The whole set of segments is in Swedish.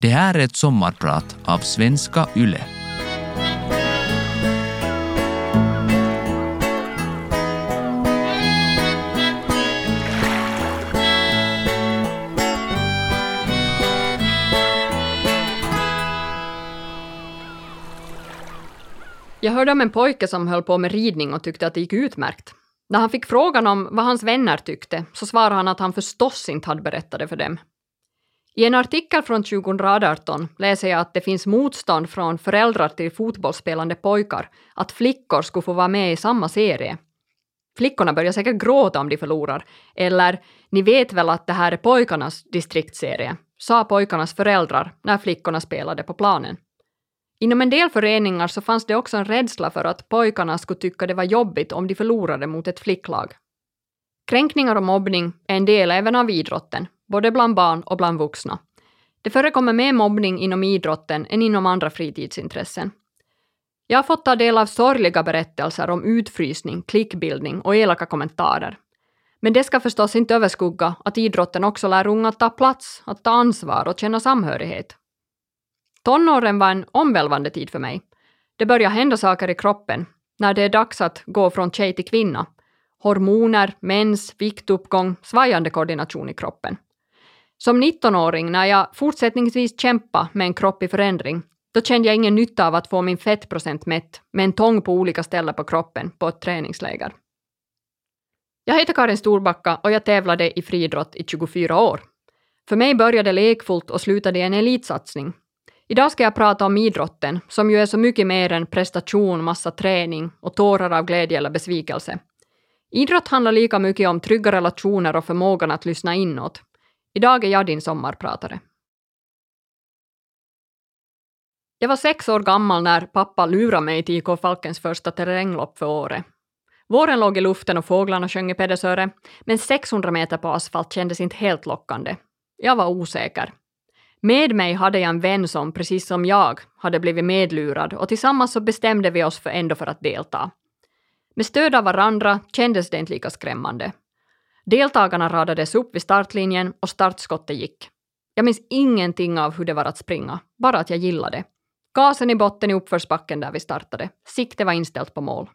Det här är ett sommarprat av Svenska Yle. Jag hörde om en pojke som höll på med ridning och tyckte att det gick utmärkt. När han fick frågan om vad hans vänner tyckte så svarade han att han förstås inte hade berättat det för dem. I en artikel från 2018 läser jag att det finns motstånd från föräldrar till fotbollsspelande pojkar att flickor skulle få vara med i samma serie. Flickorna börjar säkert gråta om de förlorar, eller ni vet väl att det här är pojkarnas distriktsserie, sa pojkarnas föräldrar när flickorna spelade på planen. Inom en del föreningar så fanns det också en rädsla för att pojkarna skulle tycka det var jobbigt om de förlorade mot ett flicklag. Kränkningar och mobbning är en del även av idrotten, både bland barn och bland vuxna. Det förekommer mer mobbning inom idrotten än inom andra fritidsintressen. Jag har fått ta del av sorgliga berättelser om utfrysning, klickbildning och elaka kommentarer. Men det ska förstås inte överskugga att idrotten också lär unga att ta plats, att ta ansvar och känna samhörighet. Tonåren var en omvälvande tid för mig. Det börjar hända saker i kroppen när det är dags att gå från tjej till kvinna. Hormoner, mens, viktuppgång, svajande koordination i kroppen. Som 19-åring, när jag fortsättningsvis kämpade med en kropp i förändring, då kände jag ingen nytta av att få min fettprocent mätt med en tång på olika ställen på kroppen på ett träningsläger. Jag heter Karin Storbacka och jag tävlade i friidrott i 24 år. För mig började lekfullt och slutade i en elitsatsning. Idag ska jag prata om idrotten, som ju är så mycket mer än prestation, massa träning och tårar av glädje eller besvikelse. Idrott handlar lika mycket om trygga relationer och förmågan att lyssna inåt, Idag är jag din sommarpratare. Jag var sex år gammal när pappa lurade mig till IK Falkens första terränglopp för året. Våren låg i luften och fåglarna sjöng i Pedersöre, men 600 meter på asfalt kändes inte helt lockande. Jag var osäker. Med mig hade jag en vän som, precis som jag, hade blivit medlurad och tillsammans så bestämde vi oss för ändå för att delta. Med stöd av varandra kändes det inte lika skrämmande. Deltagarna radades upp vid startlinjen och startskottet gick. Jag minns ingenting av hur det var att springa, bara att jag gillade. Gasen i botten i uppförsbacken där vi startade. Sikte var inställt på mål.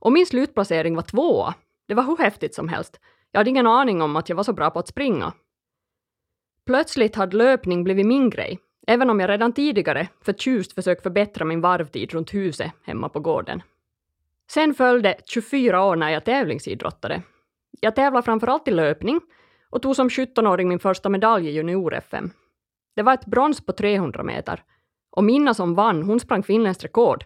Och min slutplacering var tvåa. Det var hur häftigt som helst. Jag hade ingen aning om att jag var så bra på att springa. Plötsligt hade löpning blivit min grej, även om jag redan tidigare förtjust försökt förbättra min varvtid runt huset hemma på gården. Sen följde 24 år när jag tävlingsidrottade jag tävlade framförallt i löpning och tog som 17-åring min första medalj i junior-FM. Det var ett brons på 300 meter. Och Minna som vann, hon sprang finländskt rekord.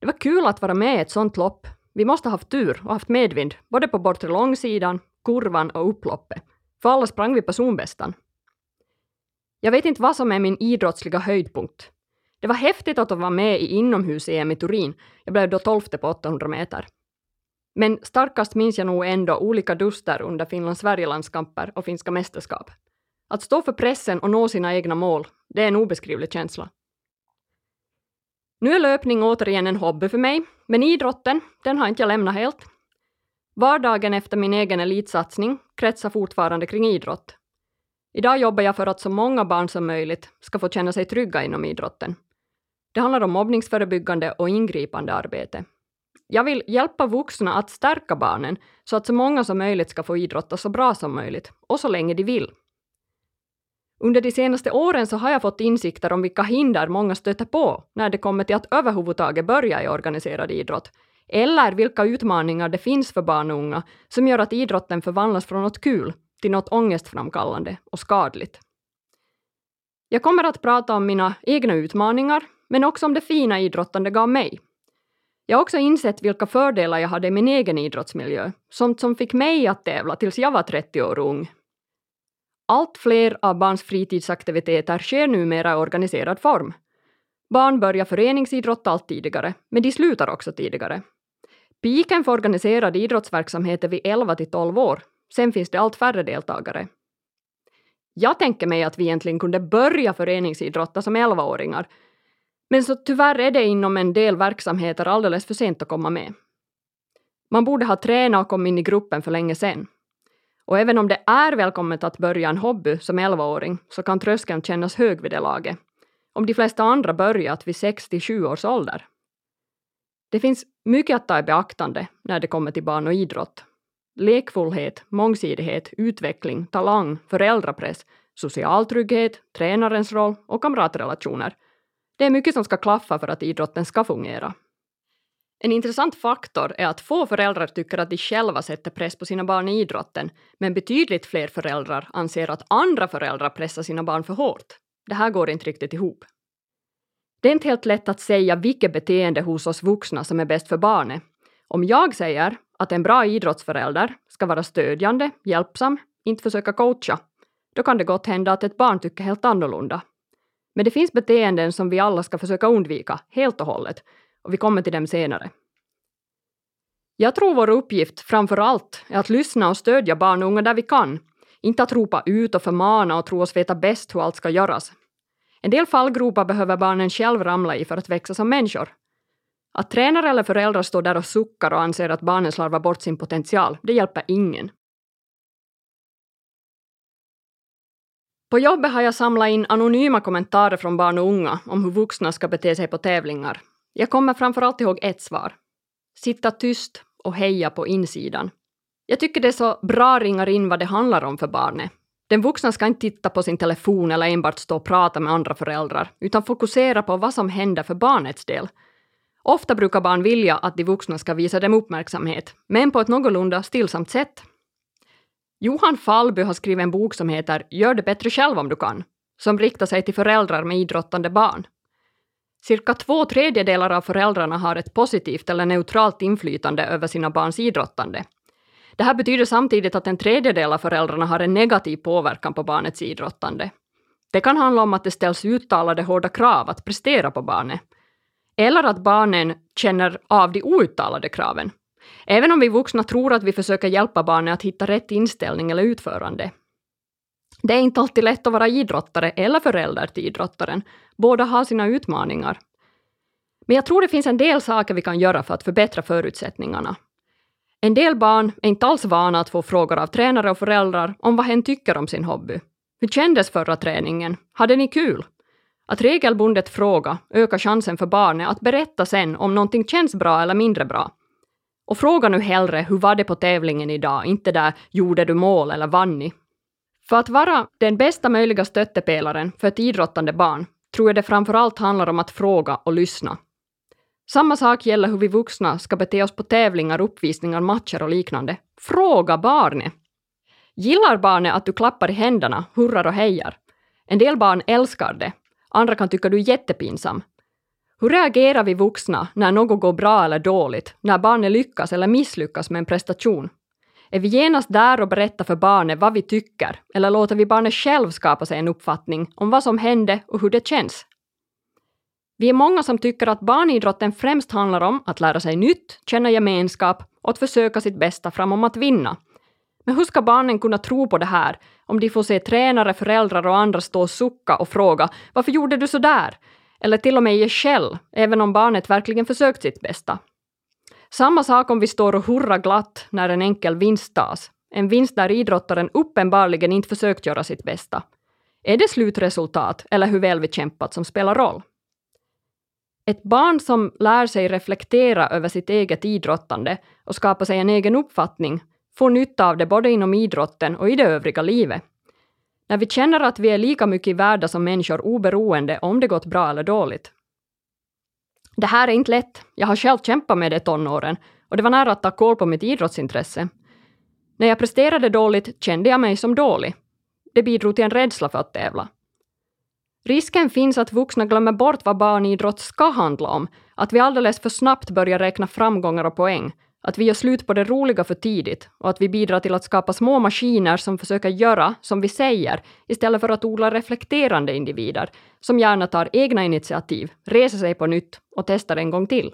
Det var kul att vara med i ett sånt lopp. Vi måste ha haft tur och haft medvind, både på bortre långsidan, kurvan och upploppet. För alla sprang vi personbästan. Jag vet inte vad som är min idrottsliga höjdpunkt. Det var häftigt att vara med i inomhus-EM i Turin. Jag blev då tolfte på 800 meter. Men starkast minns jag nog ändå olika duster under Finland-Sverige-landskamper och finska mästerskap. Att stå för pressen och nå sina egna mål, det är en obeskrivlig känsla. Nu är löpning återigen en hobby för mig, men idrotten, den har inte jag lämnat helt. Vardagen efter min egen elitsatsning kretsar fortfarande kring idrott. Idag jobbar jag för att så många barn som möjligt ska få känna sig trygga inom idrotten. Det handlar om mobbningsförebyggande och ingripande arbete. Jag vill hjälpa vuxna att stärka barnen så att så många som möjligt ska få idrotta så bra som möjligt, och så länge de vill. Under de senaste åren så har jag fått insikter om vilka hinder många stöter på när det kommer till att överhuvudtaget börja i organiserad idrott, eller vilka utmaningar det finns för barn och unga som gör att idrotten förvandlas från något kul till något ångestframkallande och skadligt. Jag kommer att prata om mina egna utmaningar, men också om det fina idrottande gav mig jag har också insett vilka fördelar jag hade i min egen idrottsmiljö, sånt som fick mig att tävla tills jag var 30 år ung. Allt fler av barns fritidsaktiviteter sker numera i organiserad form. Barn börjar föreningsidrott allt tidigare, men de slutar också tidigare. Piken för organiserad idrottsverksamhet är vid 11 till 12 år, sen finns det allt färre deltagare. Jag tänker mig att vi egentligen kunde börja föreningsidrotta som 11-åringar, men så tyvärr är det inom en del verksamheter alldeles för sent att komma med. Man borde ha tränat och kommit in i gruppen för länge sedan. Och även om det är välkommet att börja en hobby som 11-åring så kan tröskeln kännas hög vid det laget. Om de flesta andra börjat vid 6-7 års ålder. Det finns mycket att ta i beaktande när det kommer till barn och idrott. Lekfullhet, mångsidighet, utveckling, talang, föräldrapress, social trygghet, tränarens roll och kamratrelationer. Det är mycket som ska klaffa för att idrotten ska fungera. En intressant faktor är att få föräldrar tycker att de själva sätter press på sina barn i idrotten, men betydligt fler föräldrar anser att andra föräldrar pressar sina barn för hårt. Det här går inte riktigt ihop. Det är inte helt lätt att säga vilket beteende hos oss vuxna som är bäst för barnet. Om jag säger att en bra idrottsförälder ska vara stödjande, hjälpsam, inte försöka coacha, då kan det gott hända att ett barn tycker helt annorlunda. Men det finns beteenden som vi alla ska försöka undvika, helt och hållet, och vi kommer till dem senare. Jag tror vår uppgift framför allt är att lyssna och stödja barn och unga där vi kan, inte att ropa ut och förmana och tro oss veta bäst hur allt ska göras. En del fallgropar behöver barnen själv ramla i för att växa som människor. Att tränare eller föräldrar står där och suckar och anser att barnen slarvar bort sin potential, det hjälper ingen. På jobbet har jag samlat in anonyma kommentarer från barn och unga om hur vuxna ska bete sig på tävlingar. Jag kommer framförallt ihåg ett svar. Sitta tyst och heja på insidan. Jag tycker det är så bra ringar in vad det handlar om för barnet. Den vuxna ska inte titta på sin telefon eller enbart stå och prata med andra föräldrar, utan fokusera på vad som händer för barnets del. Ofta brukar barn vilja att de vuxna ska visa dem uppmärksamhet, men på ett någorlunda stillsamt sätt. Johan Fallby har skrivit en bok som heter Gör det bättre själv om du kan, som riktar sig till föräldrar med idrottande barn. Cirka två tredjedelar av föräldrarna har ett positivt eller neutralt inflytande över sina barns idrottande. Det här betyder samtidigt att en tredjedel av föräldrarna har en negativ påverkan på barnets idrottande. Det kan handla om att det ställs uttalade hårda krav att prestera på barnet, eller att barnen känner av de outtalade kraven. Även om vi vuxna tror att vi försöker hjälpa barnet att hitta rätt inställning eller utförande. Det är inte alltid lätt att vara idrottare eller förälder till idrottaren. Båda har sina utmaningar. Men jag tror det finns en del saker vi kan göra för att förbättra förutsättningarna. En del barn är inte alls vana att få frågor av tränare och föräldrar om vad hen tycker om sin hobby. Hur kändes förra träningen? Hade ni kul? Att regelbundet fråga ökar chansen för barnet att berätta sen om någonting känns bra eller mindre bra. Och fråga nu hellre hur var det på tävlingen idag, inte där gjorde du mål eller vann ni? För att vara den bästa möjliga stöttepelaren för ett idrottande barn tror jag det framför allt handlar om att fråga och lyssna. Samma sak gäller hur vi vuxna ska bete oss på tävlingar, uppvisningar, matcher och liknande. Fråga barnet! Gillar barnet att du klappar i händerna, hurrar och hejar? En del barn älskar det, andra kan tycka du är jättepinsam. Hur reagerar vi vuxna när något går bra eller dåligt, när barnet lyckas eller misslyckas med en prestation? Är vi genast där och berättar för barnet vad vi tycker, eller låter vi barnet själv skapa sig en uppfattning om vad som hände och hur det känns? Vi är många som tycker att barnidrotten främst handlar om att lära sig nytt, känna gemenskap och att försöka sitt bästa framom att vinna. Men hur ska barnen kunna tro på det här om de får se tränare, föräldrar och andra stå och sucka och fråga ”Varför gjorde du så där?” Eller till och med ge skäll, även om barnet verkligen försökt sitt bästa. Samma sak om vi står och hurrar glatt när en enkel vinst tas. En vinst där idrottaren uppenbarligen inte försökt göra sitt bästa. Är det slutresultat eller hur väl vi kämpat som spelar roll? Ett barn som lär sig reflektera över sitt eget idrottande och skapa sig en egen uppfattning får nytta av det både inom idrotten och i det övriga livet. När vi känner att vi är lika mycket värda som människor oberoende om det gått bra eller dåligt. Det här är inte lätt. Jag har själv kämpat med det tonåren och det var nära att ta koll på mitt idrottsintresse. När jag presterade dåligt kände jag mig som dålig. Det bidrog till en rädsla för att tävla. Risken finns att vuxna glömmer bort vad barnidrott ska handla om, att vi alldeles för snabbt börjar räkna framgångar och poäng, att vi gör slut på det roliga för tidigt och att vi bidrar till att skapa små maskiner som försöker göra som vi säger istället för att odla reflekterande individer som gärna tar egna initiativ, reser sig på nytt och testar en gång till.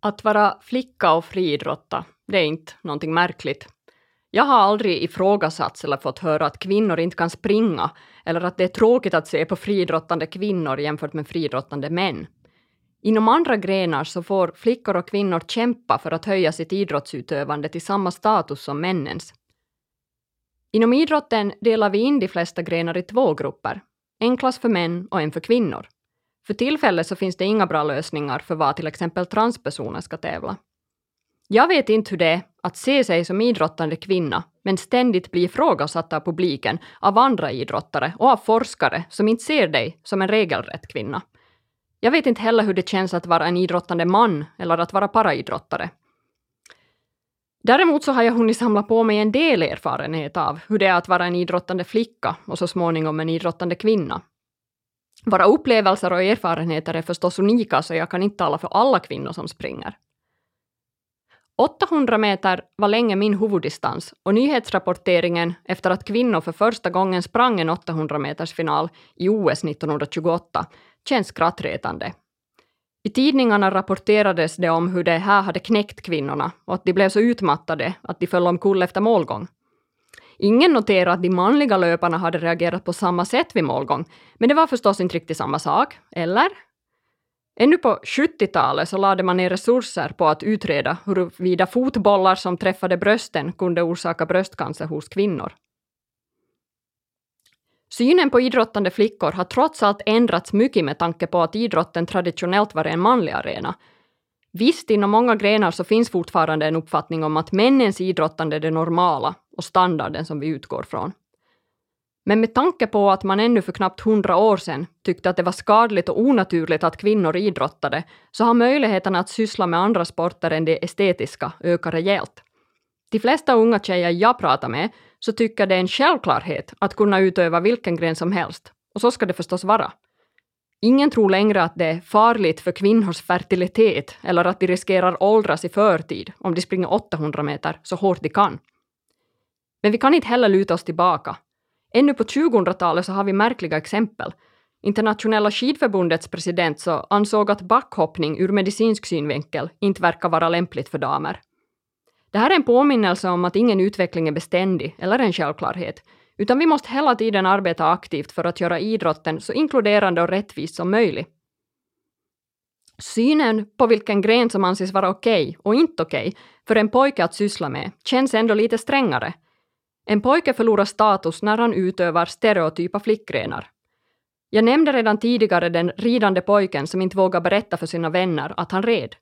Att vara flicka och friidrotta, det är inte någonting märkligt. Jag har aldrig ifrågasatts eller fått höra att kvinnor inte kan springa eller att det är tråkigt att se på friidrottande kvinnor jämfört med friidrottande män. Inom andra grenar så får flickor och kvinnor kämpa för att höja sitt idrottsutövande till samma status som männens. Inom idrotten delar vi in de flesta grenar i två grupper, en klass för män och en för kvinnor. För tillfället så finns det inga bra lösningar för var till exempel transpersoner ska tävla. Jag vet inte hur det är att se sig som idrottande kvinna, men ständigt bli ifrågasatt av publiken, av andra idrottare och av forskare som inte ser dig som en regelrätt kvinna. Jag vet inte heller hur det känns att vara en idrottande man eller att vara paraidrottare. Däremot så har jag hunnit samla på mig en del erfarenhet av hur det är att vara en idrottande flicka och så småningom en idrottande kvinna. Våra upplevelser och erfarenheter är förstås unika så jag kan inte tala för alla kvinnor som springer. 800 meter var länge min huvuddistans och nyhetsrapporteringen efter att kvinnor för första gången sprang en 800 meters final i OS 1928 känns skrattretande. I tidningarna rapporterades det om hur det här hade knäckt kvinnorna och att de blev så utmattade att de föll omkull efter målgång. Ingen noterade att de manliga löparna hade reagerat på samma sätt vid målgång, men det var förstås inte riktigt samma sak, eller? Ännu på 70-talet så lade man ner resurser på att utreda huruvida fotbollar som träffade brösten kunde orsaka bröstcancer hos kvinnor. Synen på idrottande flickor har trots allt ändrats mycket med tanke på att idrotten traditionellt var en manlig arena. Visst, inom många grenar så finns fortfarande en uppfattning om att männens idrottande är det normala och standarden som vi utgår från. Men med tanke på att man ännu för knappt hundra år sedan tyckte att det var skadligt och onaturligt att kvinnor idrottade, så har möjligheterna att syssla med andra sporter än det estetiska ökat rejält. De flesta unga tjejer jag pratar med så tycker det är en självklarhet att kunna utöva vilken gren som helst. Och så ska det förstås vara. Ingen tror längre att det är farligt för kvinnors fertilitet eller att de riskerar åldras i förtid om de springer 800 meter så hårt de kan. Men vi kan inte heller luta oss tillbaka. Ännu på 2000-talet så har vi märkliga exempel. Internationella skidförbundets president så ansåg att backhoppning ur medicinsk synvinkel inte verkar vara lämpligt för damer. Det här är en påminnelse om att ingen utveckling är beständig eller en självklarhet, utan vi måste hela tiden arbeta aktivt för att göra idrotten så inkluderande och rättvis som möjligt. Synen på vilken gren som anses vara okej okay och inte okej okay för en pojke att syssla med känns ändå lite strängare. En pojke förlorar status när han utövar stereotypa flickgrenar. Jag nämnde redan tidigare den ridande pojken som inte vågar berätta för sina vänner att han red.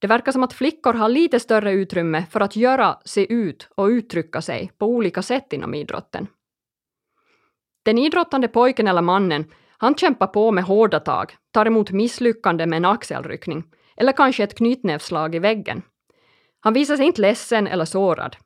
Det verkar som att flickor har lite större utrymme för att göra, se ut och uttrycka sig på olika sätt inom idrotten. Den idrottande pojken eller mannen, han kämpar på med hårda tag, tar emot misslyckande med en axelryckning, eller kanske ett knytnävsslag i väggen. Han visar sig inte ledsen eller sårad.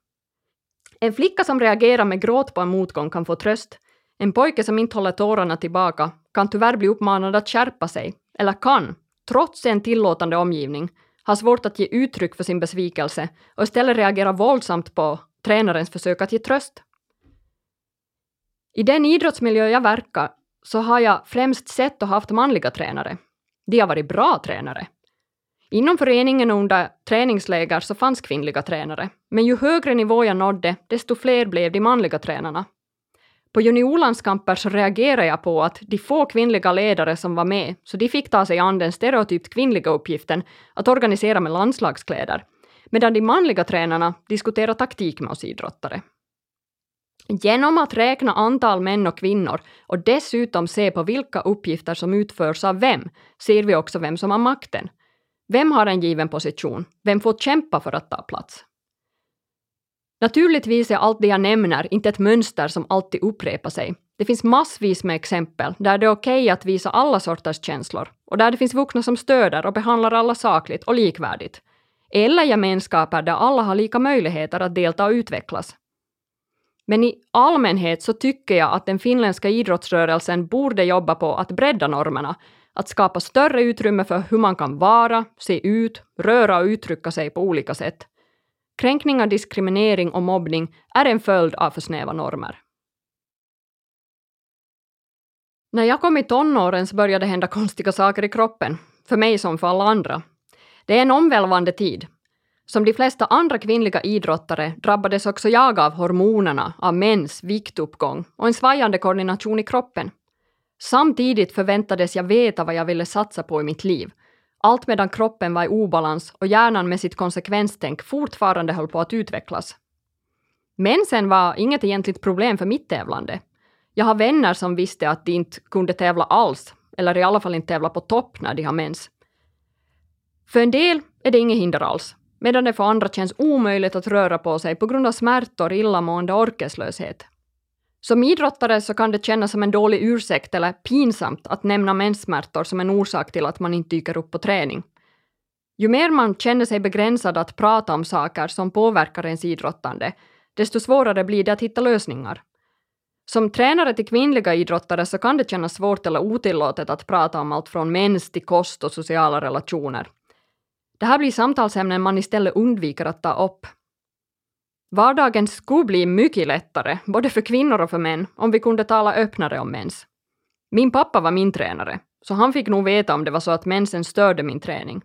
En flicka som reagerar med gråt på en motgång kan få tröst. En pojke som inte håller tårarna tillbaka kan tyvärr bli uppmanad att skärpa sig, eller kan, trots en tillåtande omgivning, har svårt att ge uttryck för sin besvikelse och istället reagerar våldsamt på tränarens försök att ge tröst. I den idrottsmiljö jag verkar så har jag främst sett och haft manliga tränare. De har varit bra tränare. Inom föreningen och under träningsläger så fanns kvinnliga tränare, men ju högre nivå jag nådde, desto fler blev de manliga tränarna. På juniorlandskamper så reagerade jag på att de få kvinnliga ledare som var med, så de fick ta sig an den stereotypt kvinnliga uppgiften att organisera med landslagskläder, medan de manliga tränarna diskuterade taktik med oss idrottare. Genom att räkna antal män och kvinnor och dessutom se på vilka uppgifter som utförs av vem, ser vi också vem som har makten. Vem har en given position? Vem får kämpa för att ta plats? Naturligtvis är allt det jag nämner inte ett mönster som alltid upprepar sig. Det finns massvis med exempel där det är okej okay att visa alla sorters känslor och där det finns vuxna som stöder och behandlar alla sakligt och likvärdigt. Eller gemenskaper där alla har lika möjligheter att delta och utvecklas. Men i allmänhet så tycker jag att den finländska idrottsrörelsen borde jobba på att bredda normerna, att skapa större utrymme för hur man kan vara, se ut, röra och uttrycka sig på olika sätt. Kränkningar, diskriminering och mobbning är en följd av för snäva normer. När jag kom i tonåren så började det hända konstiga saker i kroppen, för mig som för alla andra. Det är en omvälvande tid. Som de flesta andra kvinnliga idrottare drabbades också jag av hormonerna, av mens, viktuppgång och en svajande koordination i kroppen. Samtidigt förväntades jag veta vad jag ville satsa på i mitt liv allt medan kroppen var i obalans och hjärnan med sitt konsekvenstänk fortfarande höll på att utvecklas. Mensen var inget egentligt problem för mitt tävlande. Jag har vänner som visste att de inte kunde tävla alls, eller i alla fall inte tävla på topp när de har mens. För en del är det inget hinder alls, medan det för andra känns omöjligt att röra på sig på grund av smärtor, illamående och orkeslöshet. Som idrottare så kan det kännas som en dålig ursäkt eller pinsamt att nämna menssmärtor som en orsak till att man inte dyker upp på träning. Ju mer man känner sig begränsad att prata om saker som påverkar ens idrottande, desto svårare blir det att hitta lösningar. Som tränare till kvinnliga idrottare så kan det kännas svårt eller otillåtet att prata om allt från mens till kost och sociala relationer. Det här blir samtalsämnen man istället undviker att ta upp. Vardagen skulle bli mycket lättare, både för kvinnor och för män, om vi kunde tala öppnare om mens. Min pappa var min tränare, så han fick nog veta om det var så att mensen störde min träning.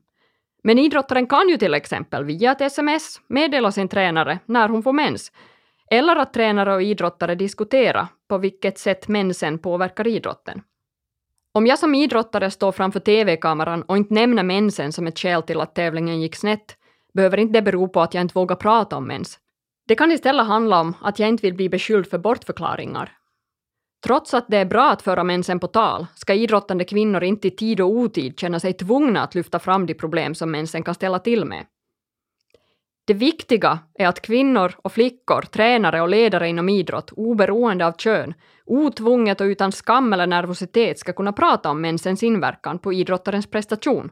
Men idrottaren kan ju till exempel via ett sms meddela sin tränare när hon får mens, eller att tränare och idrottare diskuterar på vilket sätt mensen påverkar idrotten. Om jag som idrottare står framför TV-kameran och inte nämner mensen som ett skäl till att tävlingen gick snett, behöver inte det bero på att jag inte vågar prata om mens. Det kan istället handla om att jag inte vill bli beskylld för bortförklaringar. Trots att det är bra att föra mensen på tal ska idrottande kvinnor inte i tid och otid känna sig tvungna att lyfta fram de problem som mensen kan ställa till med. Det viktiga är att kvinnor och flickor, tränare och ledare inom idrott, oberoende av kön, otvunget och utan skam eller nervositet ska kunna prata om mensens inverkan på idrottarens prestation.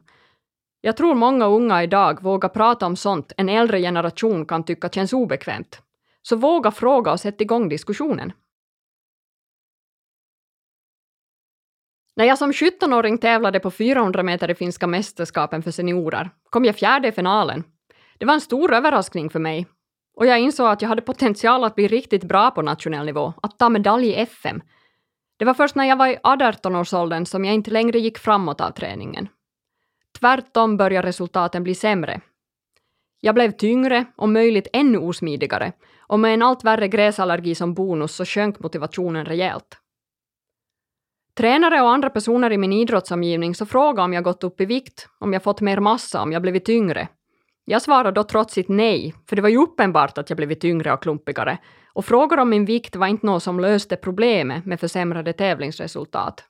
Jag tror många unga idag vågar prata om sånt en äldre generation kan tycka känns obekvämt. Så våga fråga och sätt igång diskussionen. När jag som 17-åring tävlade på 400 meter i finska mästerskapen för seniorer kom jag fjärde i finalen det var en stor överraskning för mig och jag insåg att jag hade potential att bli riktigt bra på nationell nivå, att ta medalj i FM. Det var först när jag var i 18-årsåldern som jag inte längre gick framåt av träningen. Tvärtom började resultaten bli sämre. Jag blev tyngre och möjligt ännu osmidigare och med en allt värre gräsallergi som bonus så sjönk motivationen rejält. Tränare och andra personer i min idrottsomgivning så frågade om jag gått upp i vikt, om jag fått mer massa, om jag blivit tyngre jag svarade då trotsigt nej, för det var ju uppenbart att jag blivit tyngre och klumpigare, och frågor om min vikt var inte något som löste problemet med försämrade tävlingsresultat.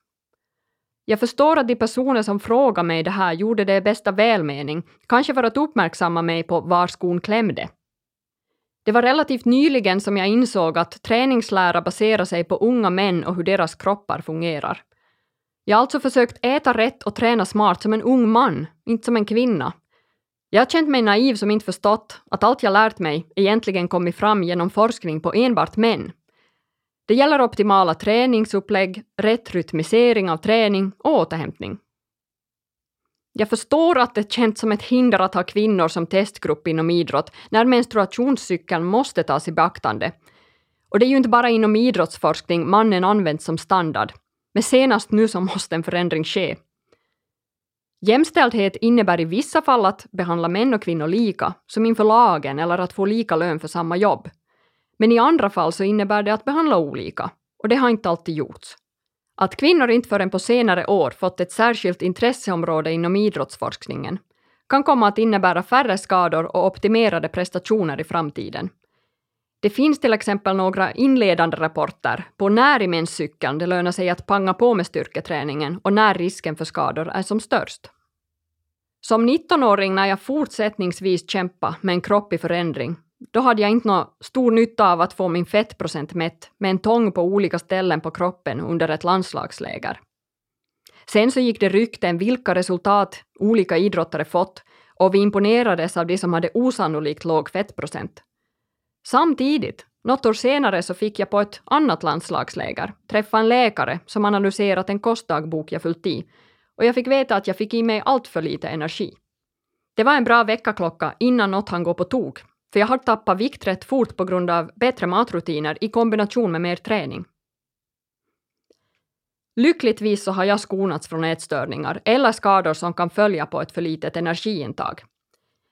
Jag förstår att de personer som frågade mig det här gjorde det i bästa välmening, kanske för att uppmärksamma mig på var skon klämde. Det var relativt nyligen som jag insåg att träningslära baserar sig på unga män och hur deras kroppar fungerar. Jag har alltså försökt äta rätt och träna smart som en ung man, inte som en kvinna, jag har känt mig naiv som inte förstått att allt jag lärt mig egentligen kommit fram genom forskning på enbart män. Det gäller optimala träningsupplägg, rätt rytmisering av träning och återhämtning. Jag förstår att det känns som ett hinder att ha kvinnor som testgrupp inom idrott när menstruationscykeln måste tas i beaktande. Och det är ju inte bara inom idrottsforskning mannen används som standard, men senast nu så måste en förändring ske. Jämställdhet innebär i vissa fall att behandla män och kvinnor lika, som inför lagen eller att få lika lön för samma jobb. Men i andra fall så innebär det att behandla olika, och det har inte alltid gjorts. Att kvinnor inte förrän på senare år fått ett särskilt intresseområde inom idrottsforskningen kan komma att innebära färre skador och optimerade prestationer i framtiden. Det finns till exempel några inledande rapporter på när i menscykeln det lönar sig att panga på med styrketräningen och när risken för skador är som störst. Som 19-åring när jag fortsättningsvis kämpade med en kropp i förändring, då hade jag inte någon stor nytta av att få min fettprocent mätt med en tång på olika ställen på kroppen under ett landslagsläger. Sen så gick det rykten vilka resultat olika idrottare fått och vi imponerades av de som hade osannolikt låg fettprocent. Samtidigt, något år senare, så fick jag på ett annat landslagsläger träffa en läkare som analyserat en kostdagbok jag fyllt i och jag fick veta att jag fick i mig allt för lite energi. Det var en bra väckarklocka innan något han gå på tok, för jag har tappat vikt rätt fort på grund av bättre matrutiner i kombination med mer träning. Lyckligtvis så har jag skonats från ätstörningar eller skador som kan följa på ett för litet energiintag.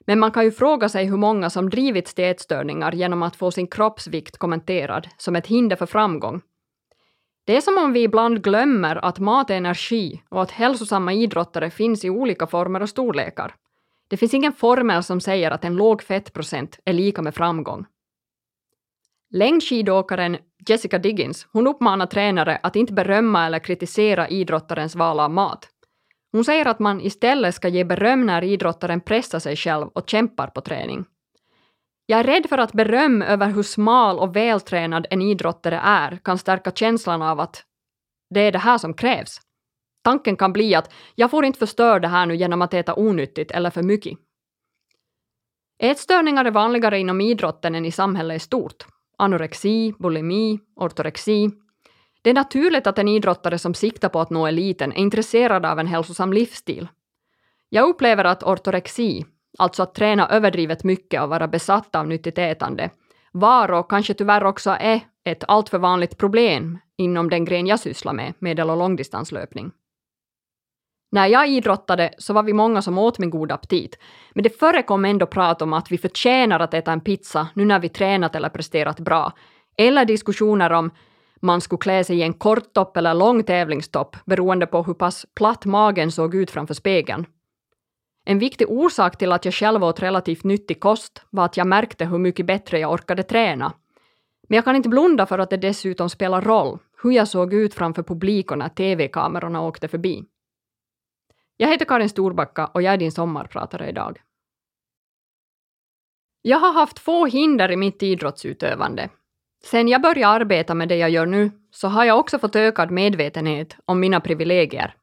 Men man kan ju fråga sig hur många som drivits till ätstörningar genom att få sin kroppsvikt kommenterad som ett hinder för framgång. Det är som om vi ibland glömmer att mat är energi och att hälsosamma idrottare finns i olika former och storlekar. Det finns ingen formel som säger att en låg fettprocent är lika med framgång. Längdskidåkaren Jessica Diggins hon uppmanar tränare att inte berömma eller kritisera idrottarens val av mat. Hon säger att man istället ska ge beröm när idrottaren pressar sig själv och kämpar på träning. Jag är rädd för att beröm över hur smal och vältränad en idrottare är kan stärka känslan av att det är det här som krävs. Tanken kan bli att jag får inte förstöra det här nu genom att äta onyttigt eller för mycket. Ätstörningar är vanligare inom idrotten än i samhället i stort. Anorexi, bulimi, ortorexi. Det är naturligt att en idrottare som siktar på att nå eliten är intresserad av en hälsosam livsstil. Jag upplever att ortorexi, alltså att träna överdrivet mycket och vara besatt av nyttigt ätande, var och kanske tyvärr också är ett alltför vanligt problem inom den gren jag sysslar med, medel och långdistanslöpning. När jag idrottade så var vi många som åt med god aptit, men det förekom ändå prat om att vi förtjänar att äta en pizza nu när vi tränat eller presterat bra, eller diskussioner om man skulle klä sig i en korttopp eller lång tävlingstopp beroende på hur pass platt magen såg ut framför spegeln. En viktig orsak till att jag själv åt relativt nyttig kost var att jag märkte hur mycket bättre jag orkade träna. Men jag kan inte blunda för att det dessutom spelar roll hur jag såg ut framför publiken när TV-kamerorna åkte förbi. Jag heter Karin Storbacka och jag är din sommarpratare idag. Jag har haft få hinder i mitt idrottsutövande. Sen jag började arbeta med det jag gör nu så har jag också fått ökad medvetenhet om mina privilegier.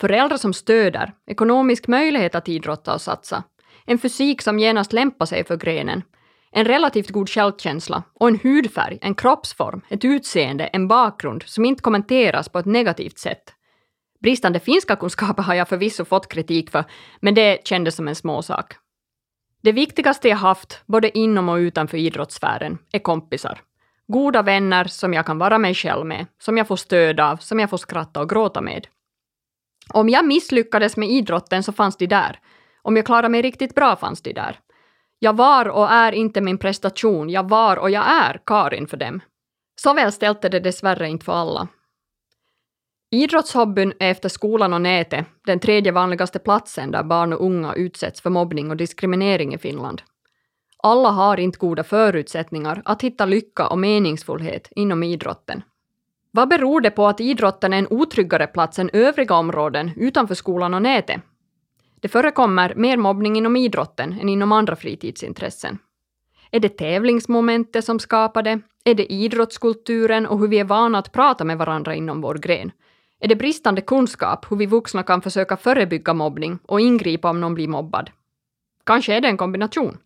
Föräldrar som stöder, ekonomisk möjlighet att idrotta och satsa, en fysik som genast lämpar sig för grenen, en relativt god självkänsla och en hudfärg, en kroppsform, ett utseende, en bakgrund som inte kommenteras på ett negativt sätt. Bristande finska kunskaper har jag förvisso fått kritik för, men det kändes som en småsak. Det viktigaste jag haft, både inom och utanför idrottssfären, är kompisar. Goda vänner som jag kan vara mig själv med, som jag får stöd av, som jag får skratta och gråta med. Om jag misslyckades med idrotten så fanns de där. Om jag klarade mig riktigt bra fanns de där. Jag var och är inte min prestation, jag var och jag är Karin för dem. Så väl ställt är det dessvärre inte för alla. Idrottshobbyn är efter skolan och nätet den tredje vanligaste platsen där barn och unga utsätts för mobbning och diskriminering i Finland. Alla har inte goda förutsättningar att hitta lycka och meningsfullhet inom idrotten. Vad beror det på att idrotten är en otryggare plats än övriga områden utanför skolan och nätet? Det förekommer mer mobbning inom idrotten än inom andra fritidsintressen. Är det tävlingsmomentet som skapar det? Är det idrottskulturen och hur vi är vana att prata med varandra inom vår gren? Är det bristande kunskap hur vi vuxna kan försöka förebygga mobbning och ingripa om någon blir mobbad? Kanske är det en kombination.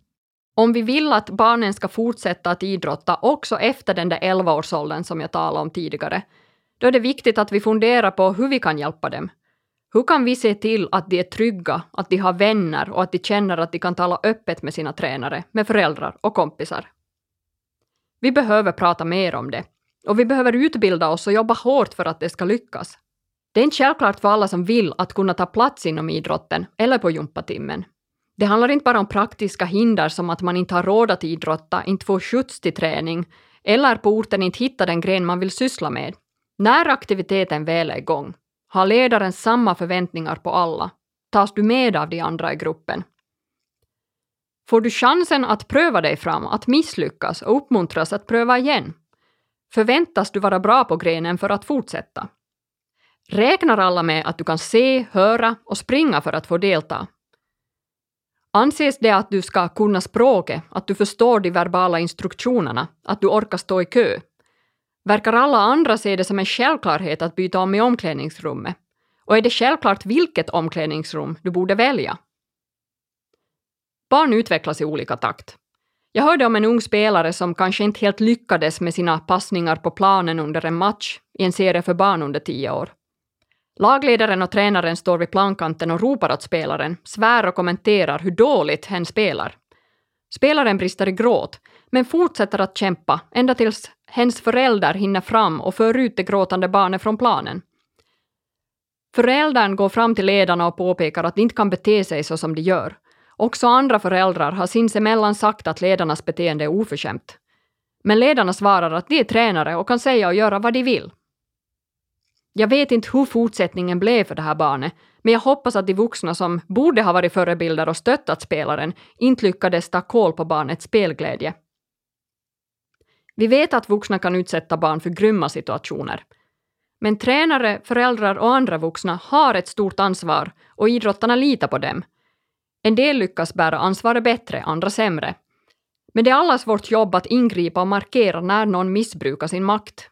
Om vi vill att barnen ska fortsätta att idrotta också efter den där 11-årsåldern som jag talade om tidigare, då är det viktigt att vi funderar på hur vi kan hjälpa dem. Hur kan vi se till att de är trygga, att de har vänner och att de känner att de kan tala öppet med sina tränare, med föräldrar och kompisar? Vi behöver prata mer om det. Och vi behöver utbilda oss och jobba hårt för att det ska lyckas. Det är inte självklart för alla som vill att kunna ta plats inom idrotten eller på gympatimmen. Det handlar inte bara om praktiska hinder som att man inte har råd att idrotta, inte får skjuts till träning eller på orten inte hittar den gren man vill syssla med. När aktiviteten väl är igång, har ledaren samma förväntningar på alla? Tas du med av de andra i gruppen? Får du chansen att pröva dig fram, att misslyckas och uppmuntras att pröva igen? Förväntas du vara bra på grenen för att fortsätta? Räknar alla med att du kan se, höra och springa för att få delta? Anses det att du ska kunna språket, att du förstår de verbala instruktionerna, att du orkar stå i kö? Verkar alla andra se det som en självklarhet att byta om i omklädningsrummet? Och är det självklart vilket omklädningsrum du borde välja? Barn utvecklas i olika takt. Jag hörde om en ung spelare som kanske inte helt lyckades med sina passningar på planen under en match i en serie för barn under tio år. Lagledaren och tränaren står vid plankanten och ropar åt spelaren, svär och kommenterar hur dåligt hen spelar. Spelaren brister i gråt, men fortsätter att kämpa ända tills hens förälder hinner fram och för ut det gråtande barnet från planen. Föräldern går fram till ledarna och påpekar att de inte kan bete sig så som de gör. Också andra föräldrar har sinsemellan sagt att ledarnas beteende är oförskämt. Men ledarna svarar att de är tränare och kan säga och göra vad de vill. Jag vet inte hur fortsättningen blev för det här barnet, men jag hoppas att de vuxna som borde ha varit förebilder och stöttat spelaren inte lyckades ta koll på barnets spelglädje. Vi vet att vuxna kan utsätta barn för grymma situationer. Men tränare, föräldrar och andra vuxna har ett stort ansvar och idrottarna litar på dem. En del lyckas bära ansvaret bättre, andra sämre. Men det är allas vårt jobb att ingripa och markera när någon missbrukar sin makt.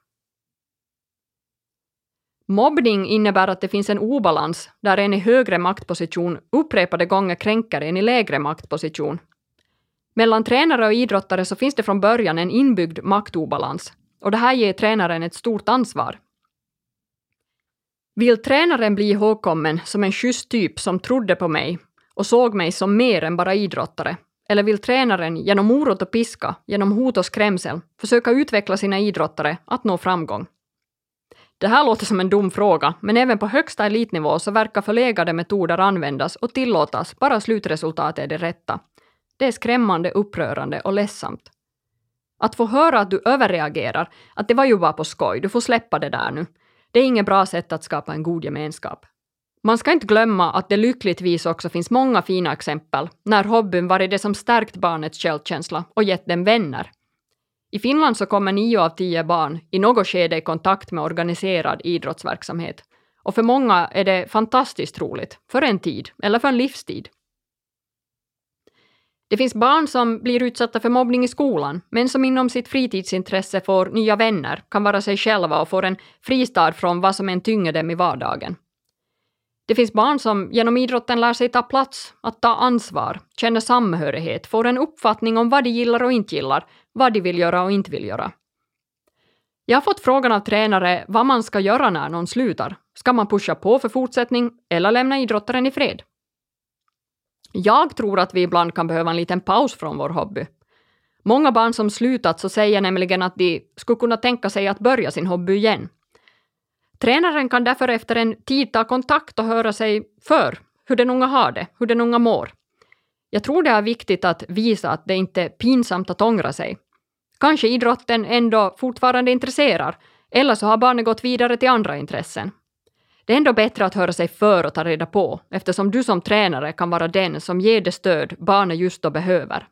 Mobbning innebär att det finns en obalans där en i högre maktposition upprepade gånger kränker en i lägre maktposition. Mellan tränare och idrottare så finns det från början en inbyggd maktobalans och det här ger tränaren ett stort ansvar. Vill tränaren bli ihågkommen som en schysst typ som trodde på mig och såg mig som mer än bara idrottare? Eller vill tränaren genom morot och piska, genom hot och skrämsel, försöka utveckla sina idrottare att nå framgång? Det här låter som en dum fråga, men även på högsta elitnivå så verkar förlegade metoder användas och tillåtas bara slutresultatet är det rätta. Det är skrämmande, upprörande och ledsamt. Att få höra att du överreagerar, att det var ju bara på skoj, du får släppa det där nu, det är inget bra sätt att skapa en god gemenskap. Man ska inte glömma att det lyckligtvis också finns många fina exempel när hobbyn varit det som stärkt barnets självkänsla och gett den vänner. I Finland så kommer nio av tio barn i något skede i kontakt med organiserad idrottsverksamhet. Och för många är det fantastiskt roligt, för en tid eller för en livstid. Det finns barn som blir utsatta för mobbning i skolan, men som inom sitt fritidsintresse får nya vänner, kan vara sig själva och får en fristad från vad som än tynger dem i vardagen. Det finns barn som genom idrotten lär sig ta plats, att ta ansvar, känner samhörighet, får en uppfattning om vad de gillar och inte gillar, vad de vill göra och inte vill göra. Jag har fått frågan av tränare vad man ska göra när någon slutar. Ska man pusha på för fortsättning eller lämna idrottaren i fred? Jag tror att vi ibland kan behöva en liten paus från vår hobby. Många barn som slutat så säger nämligen att de skulle kunna tänka sig att börja sin hobby igen. Tränaren kan därför efter en tid ta kontakt och höra sig för hur den unga har det, hur den unga mår. Jag tror det är viktigt att visa att det inte är pinsamt att ångra sig. Kanske idrotten ändå fortfarande intresserar, eller så har barnet gått vidare till andra intressen. Det är ändå bättre att höra sig för och ta reda på, eftersom du som tränare kan vara den som ger det stöd barnet just då behöver.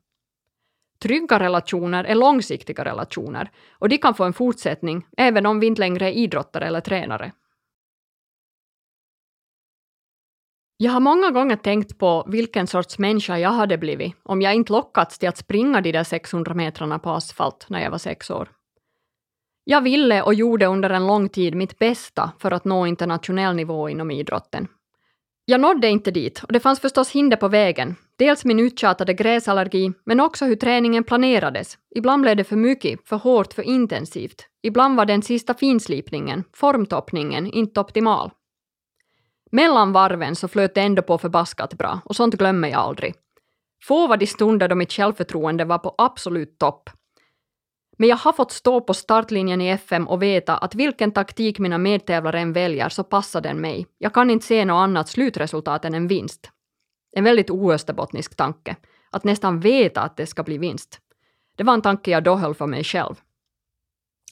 Trygga relationer är långsiktiga relationer och de kan få en fortsättning även om vi inte längre är idrottare eller tränare. Jag har många gånger tänkt på vilken sorts människa jag hade blivit om jag inte lockats till att springa de där 600 metrarna på asfalt när jag var sex år. Jag ville och gjorde under en lång tid mitt bästa för att nå internationell nivå inom idrotten. Jag nådde inte dit och det fanns förstås hinder på vägen. Dels min uttjatade gräsallergi, men också hur träningen planerades. Ibland blev det för mycket, för hårt, för intensivt. Ibland var den sista finslipningen, formtoppningen, inte optimal. Mellan varven så flöt det ändå på förbaskat bra och sånt glömmer jag aldrig. Få var de stunder då mitt självförtroende var på absolut topp men jag har fått stå på startlinjen i FM och veta att vilken taktik mina medtävlare än väljer så passar den mig. Jag kan inte se något annat slutresultat än en vinst. En väldigt oösterbottnisk tanke. Att nästan veta att det ska bli vinst. Det var en tanke jag då höll för mig själv.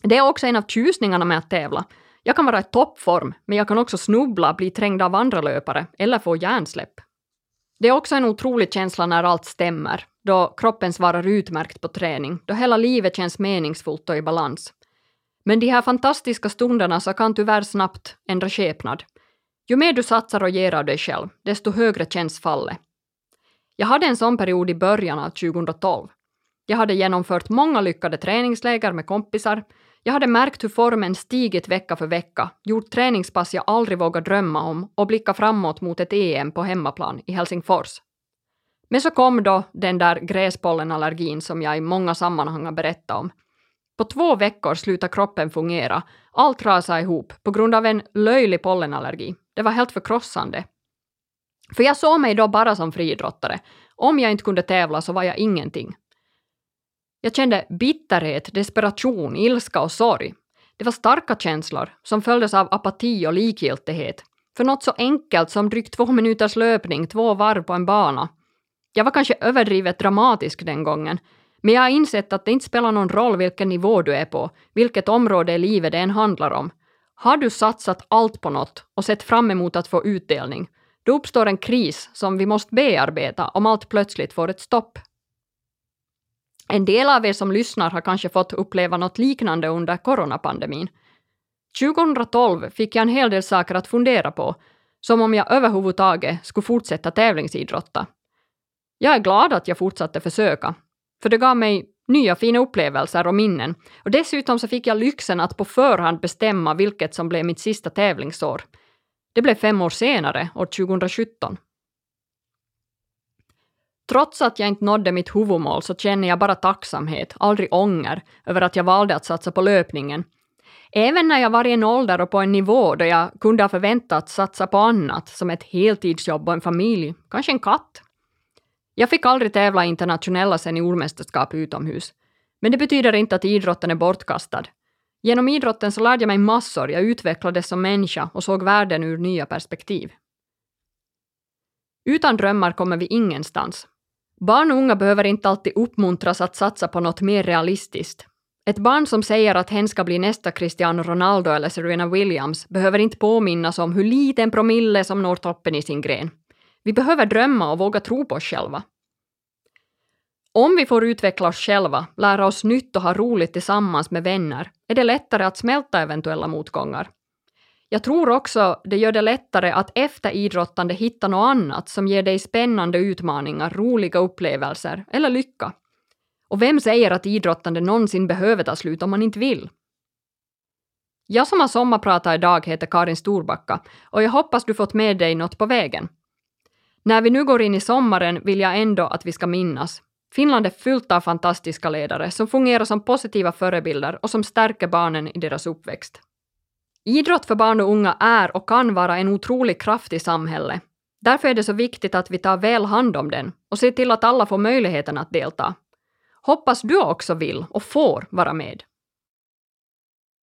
Det är också en av tjusningarna med att tävla. Jag kan vara i toppform, men jag kan också snubbla, bli trängd av andra löpare eller få hjärnsläpp. Det är också en otrolig känsla när allt stämmer, då kroppen svarar utmärkt på träning, då hela livet känns meningsfullt och i balans. Men de här fantastiska stunderna så kan tyvärr snabbt ändra skepnad. Ju mer du satsar och ger av dig själv, desto högre känns fallet. Jag hade en sån period i början av 2012. Jag hade genomfört många lyckade träningsläger med kompisar. Jag hade märkt hur formen stigit vecka för vecka, gjort träningspass jag aldrig vågat drömma om och blickat framåt mot ett EM på hemmaplan i Helsingfors. Men så kom då den där gräspollenallergin som jag i många sammanhang har berättat om. På två veckor slutade kroppen fungera. Allt rasade ihop på grund av en löjlig pollenallergi. Det var helt förkrossande. För jag såg mig då bara som friidrottare. Om jag inte kunde tävla så var jag ingenting. Jag kände bitterhet, desperation, ilska och sorg. Det var starka känslor som följdes av apati och likgiltighet. För något så enkelt som drygt två minuters löpning, två varv på en bana. Jag var kanske överdrivet dramatisk den gången, men jag har insett att det inte spelar någon roll vilken nivå du är på, vilket område i livet det än handlar om. Har du satsat allt på något och sett fram emot att få utdelning, då uppstår en kris som vi måste bearbeta om allt plötsligt får ett stopp. En del av er som lyssnar har kanske fått uppleva något liknande under coronapandemin. 2012 fick jag en hel del saker att fundera på, som om jag överhuvudtaget skulle fortsätta tävlingsidrotta. Jag är glad att jag fortsatte försöka, för det gav mig nya fina upplevelser och minnen. Och dessutom så fick jag lyxen att på förhand bestämma vilket som blev mitt sista tävlingsår. Det blev fem år senare, år 2017. Trots att jag inte nådde mitt huvudmål så känner jag bara tacksamhet, aldrig ånger, över att jag valde att satsa på löpningen. Även när jag var i en ålder och på en nivå då jag kunde ha förväntats satsa på annat, som ett heltidsjobb och en familj, kanske en katt. Jag fick aldrig tävla i internationella seniormästerskap utomhus. Men det betyder inte att idrotten är bortkastad. Genom idrotten så lärde jag mig massor, jag utvecklades som människa och såg världen ur nya perspektiv. Utan drömmar kommer vi ingenstans. Barn och unga behöver inte alltid uppmuntras att satsa på något mer realistiskt. Ett barn som säger att hen ska bli nästa Cristiano Ronaldo eller Serena Williams behöver inte påminnas om hur liten promille som når toppen i sin gren. Vi behöver drömma och våga tro på oss själva. Om vi får utveckla oss själva, lära oss nytt och ha roligt tillsammans med vänner, är det lättare att smälta eventuella motgångar. Jag tror också det gör det lättare att efter idrottande hitta något annat som ger dig spännande utmaningar, roliga upplevelser eller lycka. Och vem säger att idrottande någonsin behöver ta slut om man inte vill? Jag som har sommarpratat idag heter Karin Storbacka och jag hoppas du fått med dig något på vägen. När vi nu går in i sommaren vill jag ändå att vi ska minnas. Finland är fullt av fantastiska ledare som fungerar som positiva förebilder och som stärker barnen i deras uppväxt. Idrott för barn och unga är och kan vara en otrolig kraft i samhället. Därför är det så viktigt att vi tar väl hand om den och ser till att alla får möjligheten att delta. Hoppas du också vill och får vara med.